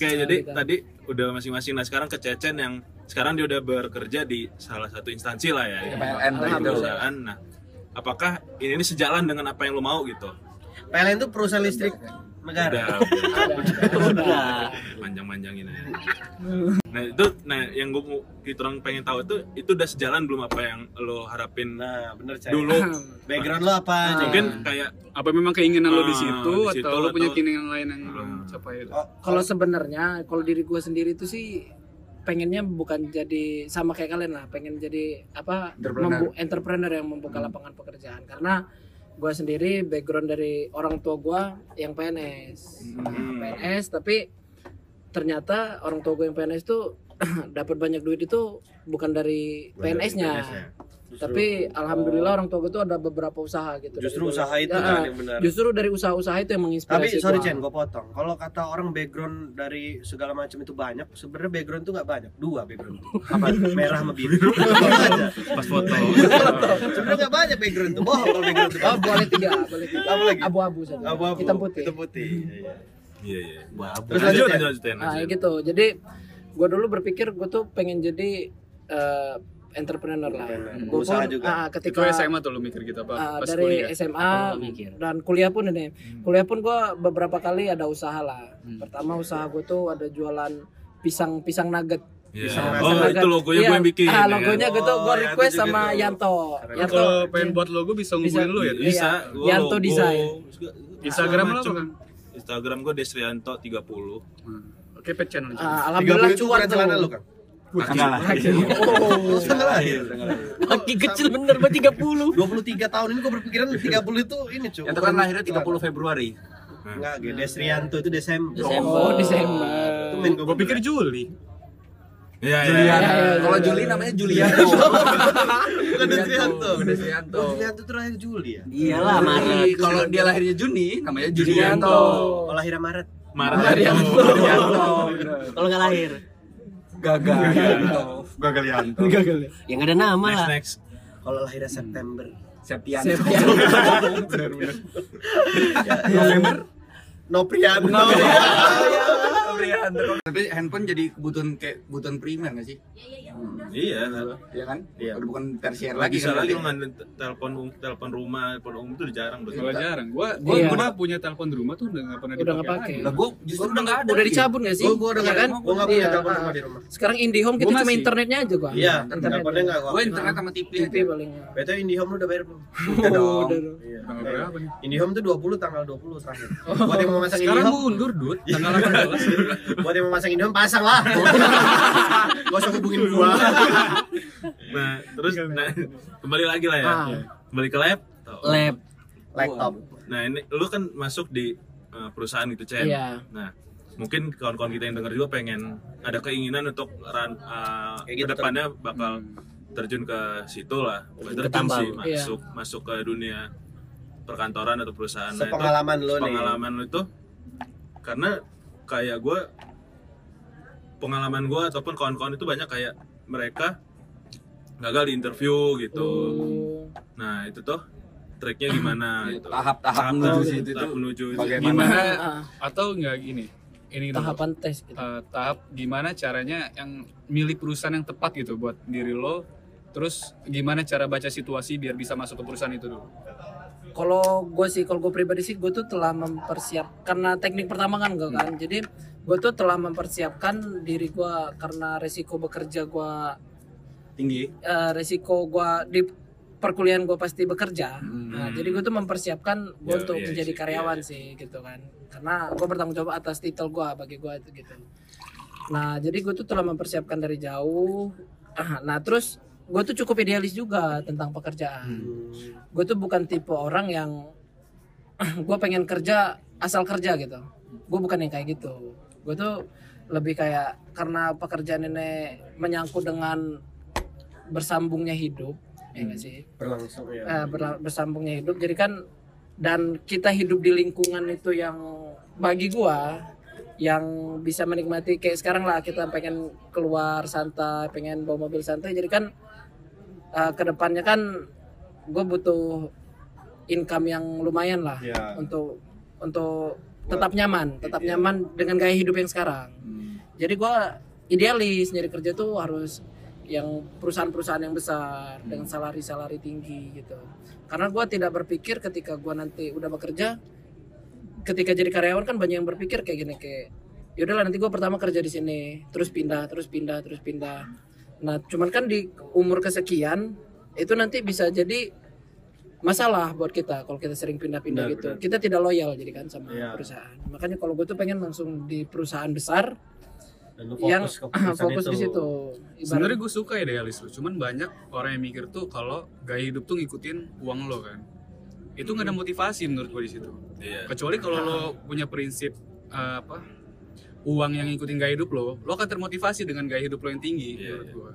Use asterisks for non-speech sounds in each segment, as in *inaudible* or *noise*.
Oke, jadi tadi udah masing-masing. Nah sekarang ke Cecen yang sekarang dia udah bekerja di salah satu instansi lah ya, PLN di itu. perusahaan. Nah, apakah ini, ini sejalan dengan apa yang lo mau gitu? PLN itu perusahaan listrik negara. *laughs* Udah, Udah. manjang-manjangin aja. Nah itu, nah yang gue kita orang pengen tahu itu itu udah sejalan belum apa yang lo harapin Nah, bener Cai. dulu? *clears throat* Background lo apa? Cai? Mungkin kayak Apa memang keinginan lo di Ah, situ di situ atau lo punya atau- keinginan lain yang belum Ah. capai itu? Oh, Kalau sebenarnya kalau diri gue sendiri itu sih pengennya bukan jadi sama kayak kalian lah, pengen jadi apa Entrepreneur. membu- entrepreneur yang membuka lapangan pekerjaan karena gue sendiri background dari orang tua gue yang PNS, Nah, Hmm. PNS tapi ternyata orang tua gue yang PNS tuh *clears throat* dapat banyak duit itu bukan dari PNS-nya. Justru- Tapi alhamdulillah orang tua gue tuh ada beberapa usaha gitu. Justru Dari- usaha itu Ya, kan yang benar. Justru dari usaha-usaha itu yang menginspirasi Tapi sorry. Chen, gue potong. Kalau kata orang background dari segala macam itu banyak, sebenarnya background itu nggak banyak. Dua background. Apa? Merah sama biru. *laughs* Pas foto. Sebenarnya nggak banyak background itu. Bohong kalau background itu. Oh boleh tiga, boleh tiga. Apa lagi? Abu-abu saja. Abu-abu. Hitam putih. Hitam putih. Iya, iya. Iya iya. Babu. Terus lanjut lanjut lanjutin. Nah lanjut. gitu. Jadi gue dulu berpikir gue tuh pengen jadi eh, entrepreneur lah. Gua Usaha pun, juga. ah, Itu ketika SMA tuh lo mikir gitu apa? Pas dari kuliah? SMA Oh, mikir. dan kuliah pun ini. Kuliah pun gue beberapa kali ada usaha lah. Hmm. Pertama usaha gue tuh ada jualan pisang pisang nugget. Iya. Bisa Oh nugget. itu logonya Iya. gue yang bikin. Ah, ya logonya gue tuh gue Oh, ya, itu request juga sama. Yanto. Yanto. Kalau pengen buat logo bisa ngubungin lo ya? Iya. Bisa. gua Yanto logo, Design. Instagram apa macam. kan? Instagram gue Desrianto 30. Hmm. Oke, pet channel. Ah, alhamdulillah 30 itu cuan tuh. celana lu kan? Tanggal lah. *laughs* Oh, tanggal lahir. Kaki kecil bener buat 30. 23 tahun ini gue berpikiran 30 itu ini cuy. Itu kan lahirnya 30 Februari. Enggak, Desrianto itu Desember. Desember. Oh Desember. Itu main Gue pikir Juli. Iya iya. Julian. iya, iya. Kalau Juli namanya Julianto. Bukan Desrianto. Bukan Desrianto. Oh, Desrianto itu lahir Juli ya? Iyalah Maret. kalau dia lahirnya Juni namanya Julianto. Oh, lahir Maret. Marianto. Julianto. Kalau nggak lahir. Gagal. Gagalianto. Ya nggak ada nama lah. next. Kalau lahirnya September. Septianto. *laughs* Benar-benar. November. Noprianto. *laughs* Tapi handphone jadi kebutuhan kayak kebutuhan primer nggak sih? Iya. Iya kan? Iya. Udah bukan tersier Lagi lagi kan lagi ngambil telepon um- telepon rumah, telepon umum itu udah jarang. Kalau jarang. Gua gua Iya. gua punya telepon di rumah tuh udah nggak pernah Udah nggak pakai. Lah gua justru udah nggak ada. Udah dicabut gak sih? Gua gua udah Iya enggak kan? Gua enggak punya Iya, telepon ah. rumah di rumah. Sekarang IndiHome kita cuma internetnya aja gua. Iya, internet. teleponnya enggak gua. Gua internet sama TV TV paling. Betul IndiHome lu udah bayar belum? *laughs* Udah dong. Udah. Iya. Tanggal berapa nih? IndiHome tuh 20 tanggal 20 terakhir. Buat yang mau masang Sekarang IndiHome, mundur, Dut. Tanggal *laughs* 18. Buat yang mau masang IndiHome pasang lah. *laughs* Gak usah hubungin gua. *laughs* Nah, terus nah, kembali lagi lah ya. Ah. Kembali ke lab. Lab. Laptop. Nah, ini lu kan masuk di uh, perusahaan gitu, Chen. Iya. Nah, mungkin kawan-kawan kita yang denger juga pengen ada keinginan untuk ran, uh, Kayak gitu, ke depannya bakal terjun ke situ lah. Bukan Ke terjun sih, Iya. masuk masuk ke dunia perkantoran atau perusahaan. Nah, itu Sepengalaman lu nih. pengalaman lu itu karena kayak gue pengalaman gue ataupun kawan-kawan itu banyak kayak mereka gagal di interview gitu. Oh. Nah itu tuh triknya gimana gitu. Tahap-tahap menuju situ tahap menuju itu. Bagaimana? Gimana Ah, atau enggak gini? Ini dulu. tahapan tes gitu. Eh, tahap gimana caranya yang milih perusahaan yang tepat gitu buat diri lo terus gimana cara baca situasi biar bisa masuk ke perusahaan itu dulu Kalau gue sih, kalau gue pribadi sih, gue tuh telah mempersiapkan karena teknik pertama kan gue kan. Jadi gue tuh telah mempersiapkan diri gue karena resiko bekerja gue, Tinggi. eh, resiko gue di perkuliahan gue pasti bekerja. Hmm. Nah, jadi gue tuh mempersiapkan gue Ya, untuk iya, menjadi iya, karyawan sih gitu kan. Karena gue bertanggung jawab atas titel gue bagi gue itu gitu. Nah, jadi gue tuh telah mempersiapkan dari jauh. *clears throat* Nah, terus gue tuh cukup idealis juga tentang pekerjaan. Gue tuh bukan tipe orang yang *clears throat* gue pengen kerja asal kerja gitu. Gue bukan yang kayak gitu. Gue tuh lebih kayak karena pekerjaan ini menyangkut dengan bersambungnya hidup, ya nggak sih? Berlangsung ya. eh, berla- bersambungnya hidup jadi kan dan kita hidup di lingkungan itu yang bagi gua yang bisa menikmati kayak sekarang lah kita pengen keluar santai pengen bawa mobil santai jadi kan eh, ke depannya kan gue butuh income yang lumayan lah Ya. untuk untuk tetap nyaman tetap nyaman dengan gaya hidup yang sekarang. Jadi gua idealis nyari kerja tuh harus yang perusahaan-perusahaan yang besar dengan salari-salari tinggi gitu. Karena gua tidak berpikir ketika gua nanti udah bekerja ketika jadi karyawan kan banyak yang berpikir kayak gini kayak yaudahlah nanti gua pertama kerja di sini terus pindah terus pindah terus pindah. Nah cuman kan di umur kesekian itu nanti bisa jadi masalah buat kita kalau kita sering pindah-pindah gitu benar. kita tidak loyal jadi kan sama Iya. perusahaan makanya kalau gue tuh pengen langsung di perusahaan besar Dan lu yang fokus ke *clears throat* perusahaan fokus itu. di situ Sebenarnya gue suka idealis lo, cuman banyak orang yang mikir tuh kalau gaya hidup tuh ngikutin uang lo kan. Itu nggak ada motivasi menurut gue di situ. Iya. Kecuali kalau lo punya prinsip eh, apa uang yang ngikutin gaya hidup lo, lo akan termotivasi dengan gaya hidup lo yang tinggi Iya, menurut iya. gue.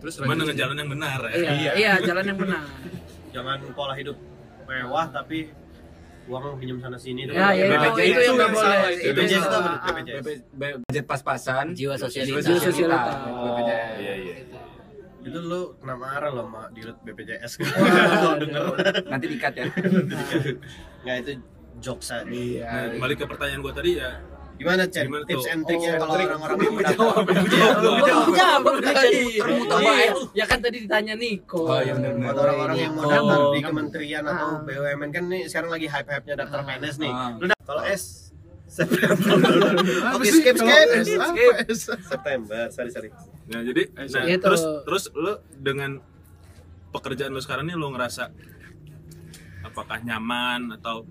Terus Cuman dengan jalan yang benar ya. iya, iya jalan yang benar *laughs* Jangan pola hidup mewah tapi uang pinjam sana sini. ya, ya itu, BPJS itu yang nggak itu boleh itu itu BPJS itu BPJS. Pas-pasan Jiwa sosialita. Jiwa sosialita. BPJS. Iya, iya. Itu lu kena marah loh sama dirut BPJS. Kalau *laughs* denger. nanti dikat ya Nggak itu jokes aja. iya Nah, balik ke pertanyaan gua tadi ya. Gimana Cen? Gimana Tips and triknya Oh, kalau orang-orang yang mendaftar? Belum jawab Iya. Ya kan tadi ditanya Niko. Oh, iya benar-benar. Buat orang-orang yang mau Oh. daftar di kementerian atau Ah. BUMN kan nih sekarang lagi hype-hype-nya daftar PNS nih. Ah. Lu kalau S September. Oke, skip skip. September, sorry sorry. Nah, jadi nah, Gitu. terus terus lu dengan pekerjaan lu sekarang ini lu ngerasa apakah nyaman atau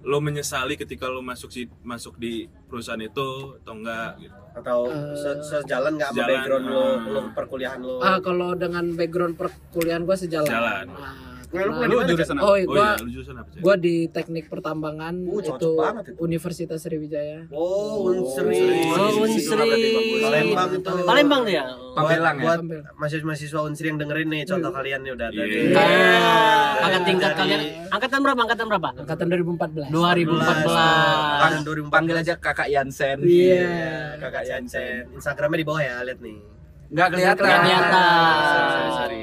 lo menyesali ketika lo masuk si masuk di perusahaan itu atau enggak gitu. Atau Eh, se- sejalan nggak sama background lo, ah. lo perkuliahan lo? Ah, kalau dengan background perkuliahan gua sejalan. Sejalan. Ah, Nah, lu mana, jurusan apa? oh, Oh gua iya, lu jurusan apa di teknik pertambangan Uh, itu itu. Universitas Sriwijaya. Oh, Unsri. Oh, Unsri. bagus. Palembang itu. Palembang ya? Pamelang ya Buat mahasiswa-mahasiswa Unsri yang dengerin nih, contoh kalian nih udah ada. Iya. Ah, angkat tingkat kalian. Angkatan berapa? Angkatan berapa? Angkatan 2014. 2014. Tahun 2014. panggil aja kakak Yansen Iya. Kakak Jansen. Instagramnya di bawah ya, lihat nih. nggak kelihatan Nggak kelihatan. Sorry, sorry, sorry.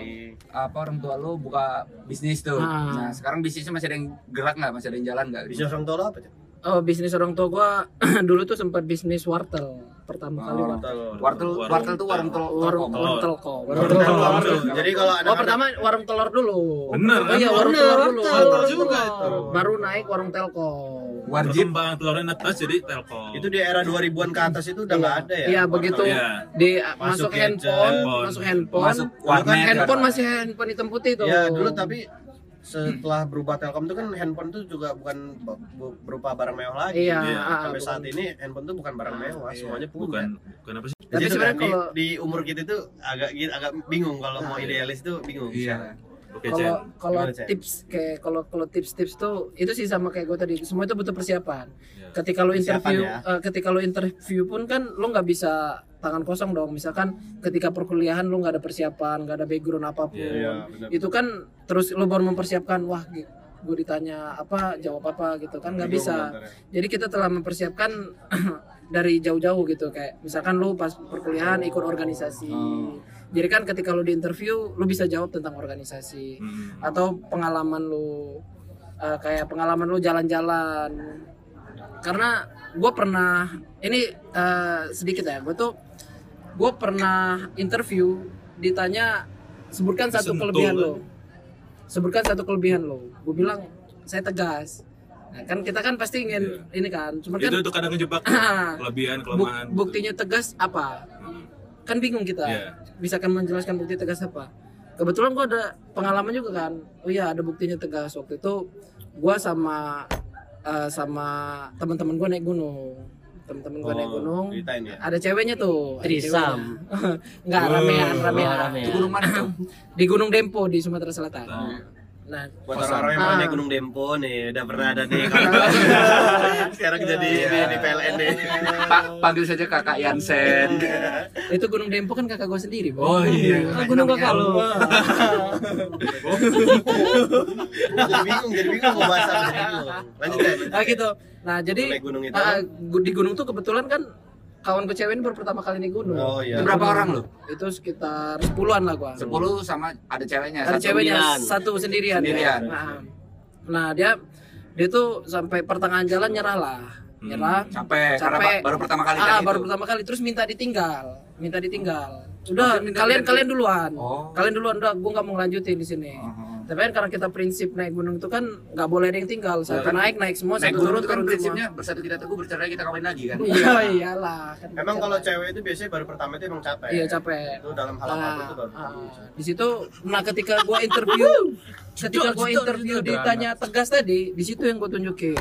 Apa orang tua lu buka bisnis tuh Ah. nah sekarang bisnisnya masih ada yang gerak nggak masih ada yang jalan nggak Bisnis orang tua lo apa, Cen? Oh, bisnis orang tua gua *clears throat* dulu tuh sempat bisnis wortel pertama kali. Oh. Wortel. wartel Warung wartel tuh warung telur Warung telkom. warung telkom. Warung telkom tuh. Jadi kalau ada Oh, pertama warung telur dulu. Bener, Oh iya, warung telur dulu. telur juga itu. Baru naik warung telkom. wajib Perkembangan telurnya atas jadi telkom. itu di era 2000-an ke atas itu udah nggak ada ya? Iya, begitu Iya. di Masuk handphone, masuk handphone. masuk warnet handphone masih handphone hitam putih tuh. Ya dulu tapi setelah berubah Telkom itu kan handphone tuh juga bukan bu- bu- berupa barang mewah lagi. Iya, Iya, ah, Sampai bukan. saat ini handphone tuh bukan barang mewah, iya. semuanya punya. bukan bukan apa sih? Tapi Jadi sebenarnya kalau- di, di umur kita tuh agak agak bingung kalau mau Ah, iya. idealis tuh bingung. iya Oke, kalau Jen. kalau tips kayak kalau kalau tips-tips tuh itu sih sama kayak gue tadi semua itu butuh persiapan Ya. ketika lo Persiapan interview ya. eh, ketika lo interview pun kan lo nggak bisa tangan kosong dong. Misalkan ketika perkuliahan lo nggak ada persiapan nggak ada background apa pun. Iya, benar. itu kan terus lo baru mempersiapkan wah gue ditanya apa jawab apa? gitu kan nggak bisa. ya. jadi kita telah mempersiapkan *clears throat* dari jauh-jauh gitu. Kayak misalkan lu pas perkuliahan ikut organisasi. Oh. jadi kan ketika lu di interview lu bisa jawab tentang organisasi. Hmm. atau pengalaman lu eh, kayak pengalaman lu jalan-jalan karena gue pernah ini eh, sedikit ya gue tuh gue pernah interview ditanya sebutkan satu Disentuh, kelebihan kan? lo. Sebutkan satu kelebihan lo. Gue bilang saya tegas. Nah, kan kita kan pasti ingin ini kan cuma kan Itu itu kadang ngejebak *laughs* kelebihan kelemahan. gitu. buktinya tegas apa? Kan bingung kita. Iya. bisa kan menjelaskan bukti tegas apa? Kebetulan gua ada pengalaman juga kan. Oh iya ada buktinya tegas. Waktu itu gua sama eh, sama teman-teman gua naik gunung teman-teman gua naik Oh, gunung ceritain ya. ada ceweknya tuh Trisam. *laughs* nggak ramean Oh, ramean ramean. Di gunung mana di Gunung Dempo di Sumatera Selatan Oh. Nah Buat orang-orang yang mau Ah. naik Gunung Dempo nih, udah pernah ada nih. *laughs* Sekarang jadi Iya. di, di PLN nih. Pak panggil saja kakak Yansen itu Gunung Dempo kan kakak gua sendiri Bang. oh iya Ah, gunung kakak lu. jadi bingung, jadi bingung mau bahas apa. Lanjut deh. nah gitu nah jadi gunung itu. ah, di gunung tuh kebetulan kan kawan gue cewek ini baru pertama kali naik gunung Oh iya. Itu berapa orang lu? itu sekitar sepuluhan lah gua sepuluh sama ada ceweknya ada satu. ceweknya sembilan. satu sendirian, Sendirian. Ya. Nah, nah dia dia tuh sampai pertengahan jalan nyerah lah nyerah capek, Capek. ba- baru pertama kali ah, baru itu. pertama kali terus minta ditinggal minta ditinggal udah Maksudnya minta kalian kalian duluan Oh. kalian duluan udah gue nggak mau ngelanjutin di sini Oh. Tapi kan karena kita prinsip naik gunung itu kan nggak boleh ada yang tinggal. Satu kan? naik naik semua Naik satu gunung turun itu kan turun prinsipnya bersatu tidak teguh bercerai kita kawin lagi kan. semua iya. iyalah kan Emang kalau cewek itu biasanya baru pertama itu emang capek. iya capek. Itu dalam hal Nah, itu baru. ah, di situ nah ketika gua interview ketika gua interview ditanya tegas tadi di situ yang gua tunjukin.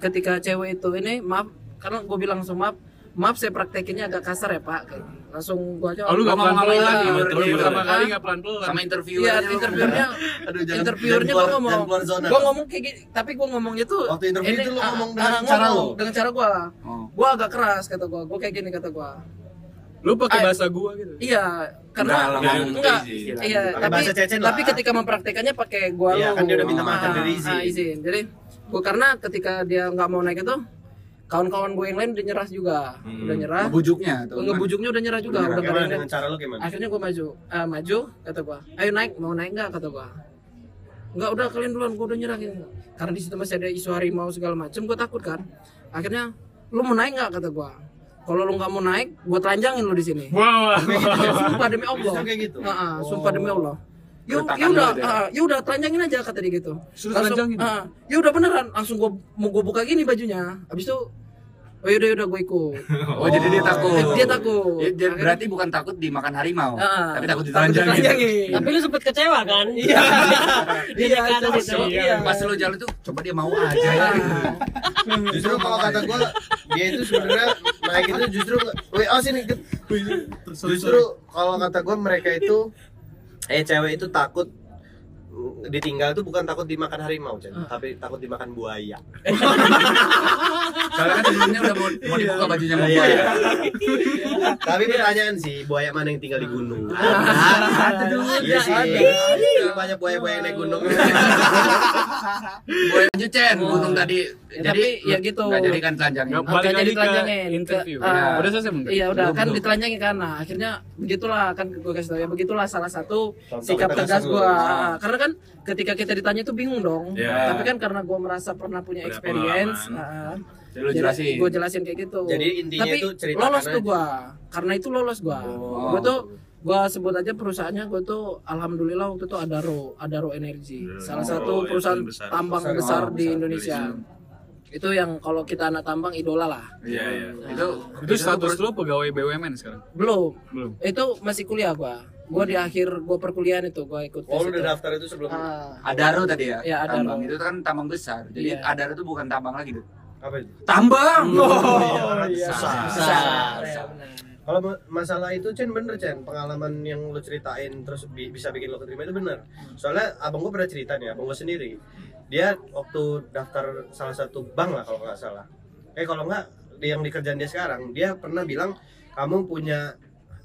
Ketika cewek itu ini maaf karena gua bilang langsung maaf maaf saya praktekinnya agak kasar ya pak Kayak. Langsung gua jawab Oh, lu gak apa nih, lagi? Iya. pertama kali gak pelan-pelan. Sama interview Iya, aja interviewnya, *laughs* Aduh, jangan- interviewernya jangan gua ngomong, jangan keluar zona. gua ngomong kayak gini, tapi gua ngomongnya tuh Waktu interview itu lu ah, ngomong ah, dengan cara lu? dengan cara gua, Oh. gua agak keras kata gua, gua kayak gini kata gua, Lu pakai Ah. bahasa gua gitu. iya, karena Enggak enggak, iya, tapi tapi ketika mempraktekannya pakai gua Iya, lu, kan dia udah minta maaf, Ah, dari izin. izin, jadi gua karena ketika dia nggak mau naik itu, kawan-kawan gue yang lain udah nyerah juga, Hmm. udah nyerah, Ngebujuknya tuh. ngebujuknya udah nyerah juga, udah Gimana yang dengan cara lu gimana? akhirnya gue maju Ah, maju kata gua ayo naik mau naik nggak kata gua nggak udah kalian duluan gua udah nyerah gitu. karena di situ masih ada isu harimau segala macem gua takut kan akhirnya lu mau naik nggak kata gua kalau lu nggak mau naik gua telanjangin lu di sini Wah. *laughs* sumpah demi Allah kayak gitu. Ah, ah, sumpah demi Allah Yuk, Letakkan ya udah, ah, ya udah telanjangin aja kata dia gitu. Suruh telanjangin? ah, ya udah beneran, langsung gua mau gua buka gini bajunya. Habis itu, oh yaudah yaudah gue ikut. *laughs* Oh, jadi dia takut. Eh, dia takut. Ya, dia Akhirnya- berarti bukan takut dimakan harimau, Ah, tapi takut ditelanjangin. Tapi lu sempet kecewa kan? *laughs* Iya. Dia *laughs* Iya, gitu. Iya. Pas lu jalan tuh, coba dia mau aja. ya. Justru kalau kata gua dia itu sebenarnya naik itu justru oh sini. Justru kalau kata gua mereka itu eh cewek itu takut ditinggal tuh bukan takut dimakan harimau, Cen, tapi takut dimakan buaya. Soalnya kan sebelumnya udah mau, mau dibuka bajunya mau Iya. buaya. Tapi pertanyaan sih, buaya mana yang tinggal di gunung? Ada. Iya sih. Banyak buaya-buaya yang naik gunung. *laughs* Buaya lanjut Cen, gunung tadi. Ya, jadi tapi ya gitu. Gak jadi kan telanjangin. Nggak, Oke, balik jadi telanjangin. interview. Ke- ah, Udah selesai belum? Iya udah Belum, kan belum. ditelanjangin kan. Nah, akhirnya begitulah kan gue kasih tau ya begitulah salah satu Contoh sikap tegas gua. Ah, Karena kan ketika kita ditanya itu bingung dong. Iya. Tapi kan karena gua merasa pernah punya experience, lu jelasin. Gue jelasin kayak gitu. Jadi intinya Tapi itu ceritakan lolos tuh gua. Karena itu lolos gua. Oh. Gua tuh gua sebut aja perusahaannya gua tuh alhamdulillah waktu itu Adaro, Adaro Energy. Salah Oh, satu itu perusahaan besar. tambang Besar, besar, oh, di besar. Indonesia. Itu yang kalau kita anak tambang idola lah. Iya, iya. Itu Itu status lu pegawai BUMN sekarang? Belum. Belum. Itu masih kuliah gua. Gua di akhir gua perkuliahan itu gua ikut Oh, udah daftar itu sebelum Ah, Adaro tadi ya? Iya, Adaro. Tambang. Itu kan tambang besar. Jadi Iya. Adaro itu bukan tambang lagi tuh. apa itu? Tambang. Oh, iya. besar. Besar. Ya, benar. Kalau ma- masalah itu Chen bener Chen pengalaman yang lu ceritain terus bi- bisa bikin lo keterima itu bener. Soalnya abang gua pernah cerita nih, abang gua sendiri. Dia waktu daftar salah satu bank lah kalau nggak salah. Eh kalau nggak yang di kerjaan dia sekarang, dia pernah bilang kamu punya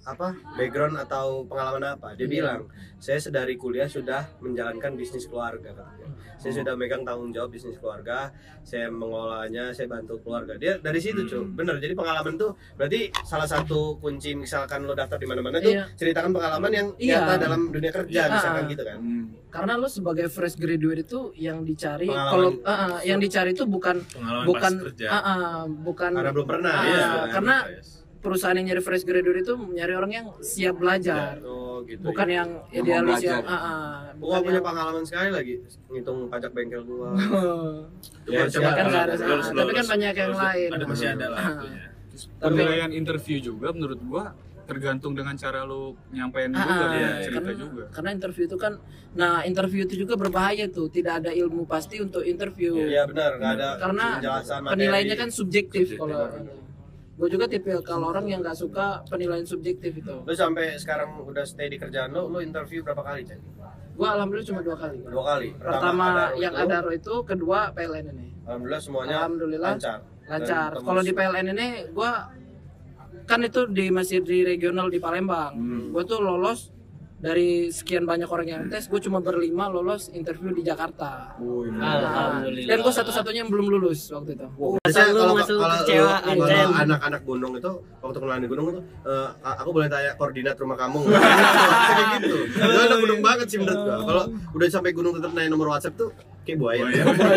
apa background atau pengalaman apa? Dia Iya. bilang saya sedari kuliah sudah menjalankan bisnis keluarga katanya. Saya sudah megang tanggung jawab bisnis keluarga, saya mengolahnya, saya bantu keluarga. Dia dari situ cuy, bener. Jadi pengalaman tuh berarti salah satu kunci misalkan lo daftar di mana-mana tuh Iya. ceritakan pengalaman yang Iya. nyata dalam dunia kerja Iya. misalkan gitu kan. Hmm. Karena lo sebagai fresh graduate itu yang dicari kalau ah, ah, yang dicari itu bukan Pengalaman bukan kerja. ah, ah, bukan Karena belum pernah. Ah, iya. karena perusahaan yang nyari fresh graduate itu nyari orang yang siap belajar. Oh gitu. Bukan ya. yang idealis yang ah, ah, Gua punya yang pengalaman sekali lagi ngitung pajak bengkel gua. Itu *laughs* Ya, coba kan ada lulus- salah. lulus- Tapi kan lulus- banyak yang lulus- lain. Ada masih ada lah. Ah. Penilaian interview juga menurut gua tergantung dengan cara lu nyampein Ah, juga ah, ya, cerita karena, juga. karena interview itu kan nah interview itu juga berbahaya tuh tidak ada ilmu pasti untuk interview Iya benar, nggak ada karena penjelasan materi. penilaiannya kan subjektif Subjektif. kalau gue juga tipe kalau orang yang nggak suka penilaian subjektif itu Lu sampai sekarang udah stay di kerjaan lu, lu interview berapa kali, Cen? gue alhamdulillah cuma dua kali Dua kali. pertama Adaro yang itu, Adaro itu kedua PLN ini Alhamdulillah semuanya Alhamdulillah lancar. lancar kalau di. PLN ini gue kan itu di masih di regional di Palembang Hmm. gue tuh lolos dari sekian banyak orang yang tes gue cuma berlima lolos interview di Jakarta Wih, Alhamdulillah. dan gue satu-satunya yang belum lulus waktu itu Biasanya Asal lu kalau masuk kalau anak-anak gunung itu waktu kenalan di gunung itu eh, aku boleh tanya koordinat rumah kamu *laughs* kayak gitu. Itu anak gunung banget sih menurut gua. Kalau udah sampai gunung tetap nanya nomor WhatsApp tuh kayak buaya. Buaya. Ya, buaya,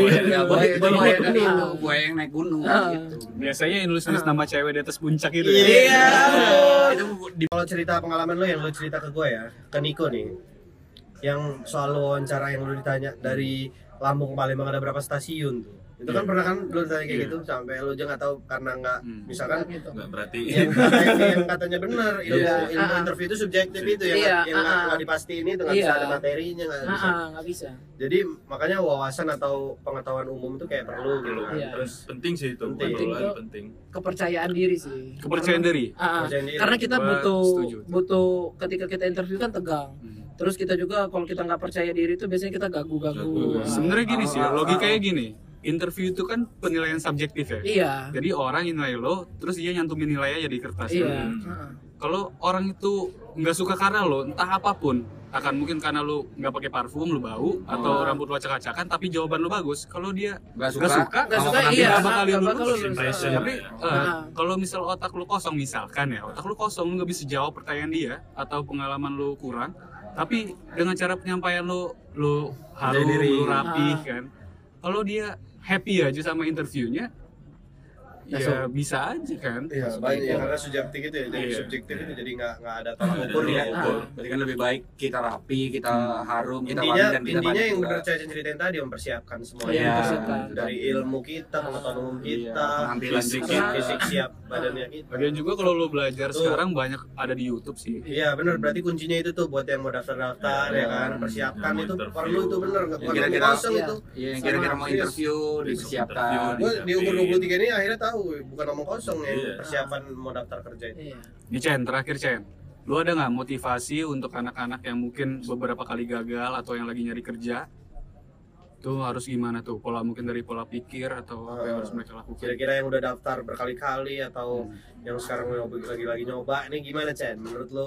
Buaya. buaya dari Buaya. itu, buaya yang naik gunung Ah. gitu. Biasanya yang nulis-nulis nama cewek di atas puncak gitu Iya. ya. Itu di Kalau cerita pengalaman lo yang lo cerita ke gue ya, ke Niko nih, yang soal lo wawancara yang lo ditanya dari Lampung ke Palembang ada berapa stasiun tuh? Itu kan Iya. pernah kan lo ditanya kayak Iya. gitu sampai lo aja nggak tahu karena nggak Hmm. misalkan gitu. Nggak berarti yang *laughs* katanya, yang katanya benar ilmu, Iya. ilmu Ah. interview itu subjektif itu yang Iya, yang nggak ah. nggak dipastiin itu nggak bisa Iya. ada materinya nggak Ah, bisa. ah, nggak bisa. Jadi makanya wawasan atau pengetahuan umum itu kayak perlu gitu kan. Iya. Terus penting sih itu Penting. Penting. penting Kepercayaan diri sih. Kepercayaan diri. Ah, ah. percaya diri. Karena kita butuh setuju. butuh ketika kita interview kan tegang. Hmm. Terus kita juga kalau kita nggak percaya diri itu biasanya kita gagu-gagu. Gagu. Ah. Sebenarnya gini sih, Ah, ah, logikanya gini. Interview itu kan penilaian subjektif ya. Iya. Jadi orang yang nilai lo, terus dia nyantumin nilai aja di kertas. Iya. Hmm. Kalau orang itu nggak suka karena lo, entah apa pun, akan mungkin karena lo nggak pakai parfum, lo bau, atau Oh. rambut lo acak-acakan, tapi jawaban lo bagus. Kalau dia nggak suka, nggak suka, Nggak suka iya. nggak bakal nggak lulus? bakal lulus. Impression. Tapi Iya. eh, Ah. kalau misal otak lu kosong misalkan ya, otak lu kosong lu nggak bisa jawab pertanyaan dia atau pengalaman lu kurang, tapi dengan cara penyampaian lu lu harum, diri. lu rapi kan. Kalau dia happy aja sama interviewnya, ya Masuk. bisa aja kan. Iya, banyak ya, karena subjektif itu ya, jadi Iya. subjektif itu jadi nggak nggak ada tolak Ada ukur ya. ukur. Berarti kan lebih baik kita rapi, kita harum, kita Intinya dan kita intinya yang benar Caca ceritain tadi mempersiapkan semuanya. Iya, mempersiapkan. dari ilmu kita, pengetahuan umum Iya, kita, penampilan fisik, fisik siap badannya kita. Lagian juga kalau lu belajar Tuh. sekarang banyak ada di YouTube sih. Iya benar berarti kuncinya itu tuh buat yang mau daftar-daftar Iya. ya kan persiapkan itu perlu itu bener nggak Yang bukan kira-kira- kosong iya. itu. Iya, yang kira-kira mau interview. Gue di umur Disiapin. 23 ini akhirnya tahu bukan omong kosong ya Iya. persiapan mau daftar kerja itu. Iya. Ini Chen, terakhir Chen. Lu ada nggak motivasi untuk anak-anak yang mungkin beberapa kali gagal atau yang lagi nyari kerja? Tuh harus gimana tuh? Pola mungkin dari pola pikir atau apa yang harus mereka lakukan? Kira-kira yang udah daftar berkali-kali atau Hmm. yang sekarang lagi-lagi nyoba ini gimana Chen? Menurut lo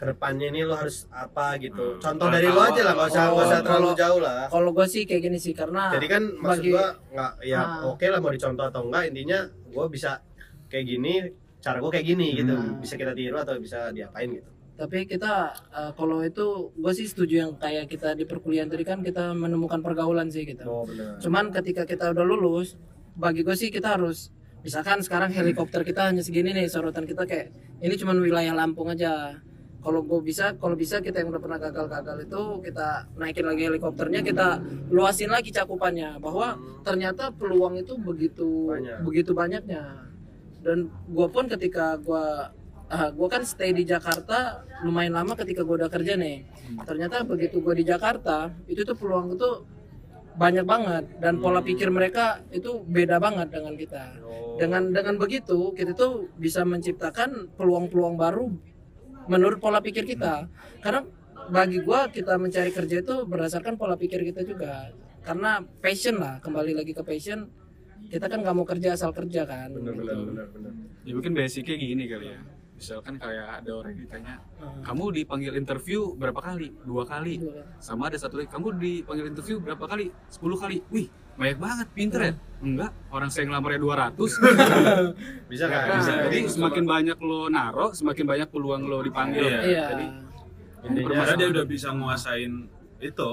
ke depannya ini lo harus apa gitu? Hmm. Contoh dari lo aja lah, nggak usah nggak usah terlalu kalau- jauh lah. Kalau gue sih kayak gini sih karena Jadi kan maksud bagi- gua nggak ya Ah. oke lah mau dicontoh atau enggak intinya gua bisa kayak gini cara gua kayak gini gitu Hmm. bisa kita tiru atau bisa diapain gitu tapi kita eh, kalau itu gue sih setuju yang kayak kita di perkuliahan tadi kan kita menemukan pergaulan sih kita. oh benar Cuman ketika kita udah lulus, bagi gue sih kita harus misalkan sekarang helikopter kita hanya segini nih sorotan kita kayak ini cuma wilayah Lampung aja. Kalau gue bisa, kalau bisa kita yang udah pernah gagal-gagal itu kita naikin lagi helikopternya, kita luasin lagi cakupannya bahwa ternyata peluang itu begitu Banyak. begitu banyaknya. Dan gue pun ketika gue gue kan stay di Jakarta lumayan lama ketika gue udah kerja nih. Ternyata begitu gue di Jakarta itu tuh peluang itu banyak banget dan pola pikir mereka itu beda banget dengan kita. Oh. Dengan dengan begitu kita tuh bisa menciptakan peluang-peluang baru menurut pola pikir kita. Karena bagi gua kita mencari kerja itu berdasarkan pola pikir kita juga. Karena passion lah, kembali lagi ke passion. Kita kan nggak mau kerja asal kerja kan. benar benar benar benar Ya mungkin basicnya gini kali ya. Misalkan kayak ada orang yang ditanya, Hmm. kamu dipanggil interview berapa kali? Dua kali. Gitu. Sama ada satu lagi, kamu dipanggil interview berapa kali? Sepuluh kali. Wih, banyak banget, pinter ya? Enggak, orang saya ngelamarnya 200. *laughs* bisa Ya, kan Nah, bisa Jadi Jadi semakin banyak lo naro, semakin banyak peluang lo dipanggil. Iya. Iya. Jadi intinya Karena dia udah bisa nguasain itu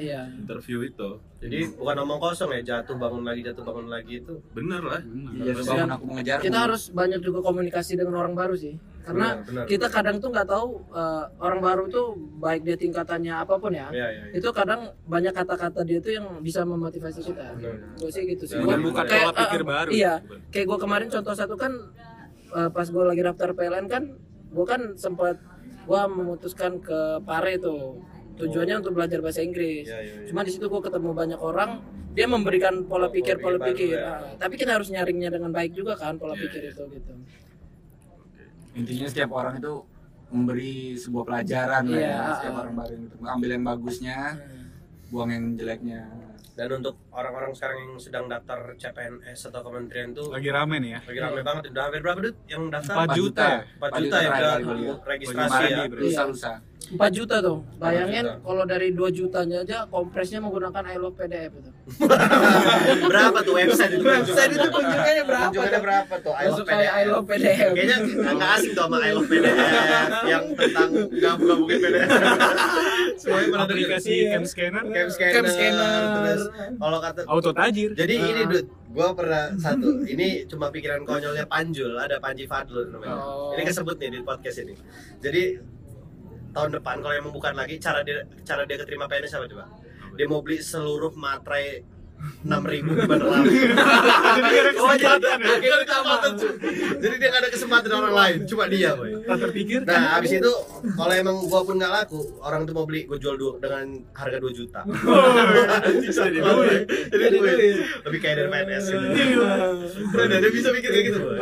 Iya. interview itu jadi bukan omong kosong ya jatuh bangun lagi jatuh bangun lagi itu bener lah. Iya, bangun aku mengejar. Kita harus banyak juga komunikasi dengan orang baru sih. Karena Benar, benar, kita kadang tuh nggak tahu eh, orang baru tuh baik dia tingkatannya apa pun ya. Iya, iya, iya. Itu kadang banyak kata-kata dia tuh yang bisa memotivasi kita. Gue sih gitu sih. Gua- bukan kayak, pola pikir eh, baru. Iya. Kayak gue kemarin contoh satu kan eh, pas gue lagi daftar PLN kan, gue kan sempat gue memutuskan ke Pare tuh tujuannya untuk belajar bahasa Inggris. Iya, iya, iya. Cuma di situ gue ketemu banyak orang, dia memberikan pola Pola pikir pikir pola pikir. ya. Ah, tapi kita harus nyaringnya dengan baik juga kan pola Iya, pikir iya. itu gitu. Intinya setiap orang itu memberi sebuah pelajaran lah Iya. ya. Setiap orang baru itu ambil yang bagusnya, buang yang jeleknya. dan untuk orang-orang sekarang yang sedang daftar CPNS atau kementerian tuh Lagi rame nih ya. lagi rame banget udah hampir berapa duit yang daftar 4 juta ya? 4 juta ya terakhir udah kali gua lihat. registrasi Kemarin ya nih, bro. Lusa lusa. 4 juta tuh. Bayangin kalau dari 2 jutanya aja kompresnya menggunakan I love PDF itu. *laughs* berapa tuh website itu Website itu kunjungannya berapa? kunjungannya berapa tuh I love kayak I love PDF. kayaknya nggak asing tuh sama I love PDF yang tentang nggak buka mungkin PDF *laughs* semuanya pernah aplikasi cam scanner Cam scanner, Cam scanner. terus kalau kata auto tajir jadi Ah. ini Dut, gue pernah satu ini cuma pikiran konyolnya Panjul ada Panji Fadlun namanya Oh. ini kesebut nih di podcast ini jadi tahun depan kalau emang bukan lagi cara dia cara dia keterima PNS apa coba dia mau beli seluruh materai enam ribu di Bandar Lampung. Oh, jadi, jadi dia gak ada kesempatan orang lain, cuma dia, boy. terpikir Nah, abis itu kalau emang gua pun nggak laku, orang tuh mau beli, gua jual dua, dengan harga 2 juta. Jadi. Lebih kayak dari PNS gitu. Keren dia bisa mikir kayak gitu, boy.